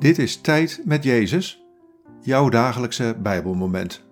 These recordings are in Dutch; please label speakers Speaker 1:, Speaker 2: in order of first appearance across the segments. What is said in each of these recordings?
Speaker 1: Dit is Tijd met Jezus, jouw dagelijkse Bijbelmoment.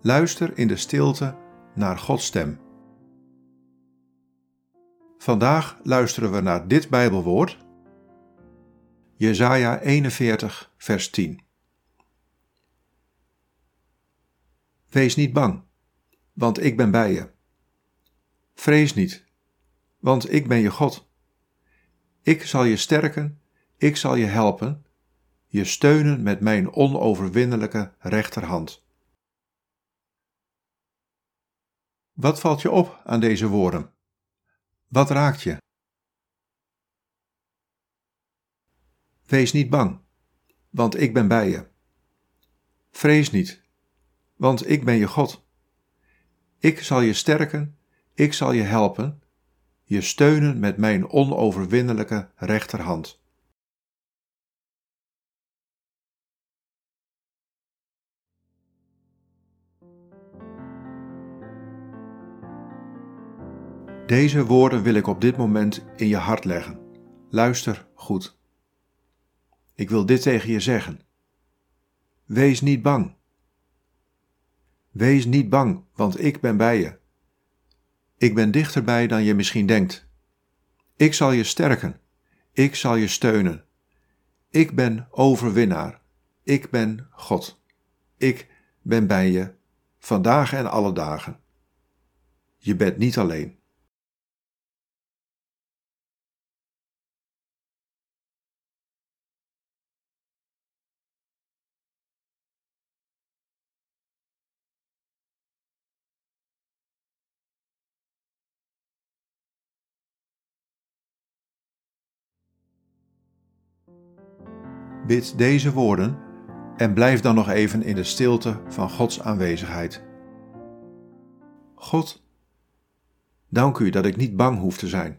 Speaker 1: Luister in de stilte naar Gods stem. Vandaag luisteren we naar dit Bijbelwoord, Jesaja 41, vers 10. Wees niet bang, want ik ben bij je. Vrees niet, want ik ben je God. Ik zal je sterken ik zal je helpen, je steunen met mijn onoverwinnelijke rechterhand. Wat valt je op aan deze woorden? Wat raakt je? Wees niet bang, want ik ben bij je. Vrees niet, want ik ben je God. Ik zal je sterken, ik zal je helpen, je steunen met mijn onoverwinnelijke rechterhand. Deze woorden wil ik op dit moment in je hart leggen. Luister goed. Ik wil dit tegen je zeggen. Wees niet bang. Wees niet bang, want ik ben bij je. Ik ben dichterbij dan je misschien denkt. Ik zal je sterken. Ik zal je steunen. Ik ben overwinnaar. Ik ben God. Ik ben bij je, vandaag en alle dagen. Je bent niet alleen. Bid deze woorden en blijf dan nog even in de stilte van Gods aanwezigheid. God, dank u dat ik niet bang hoef te zijn.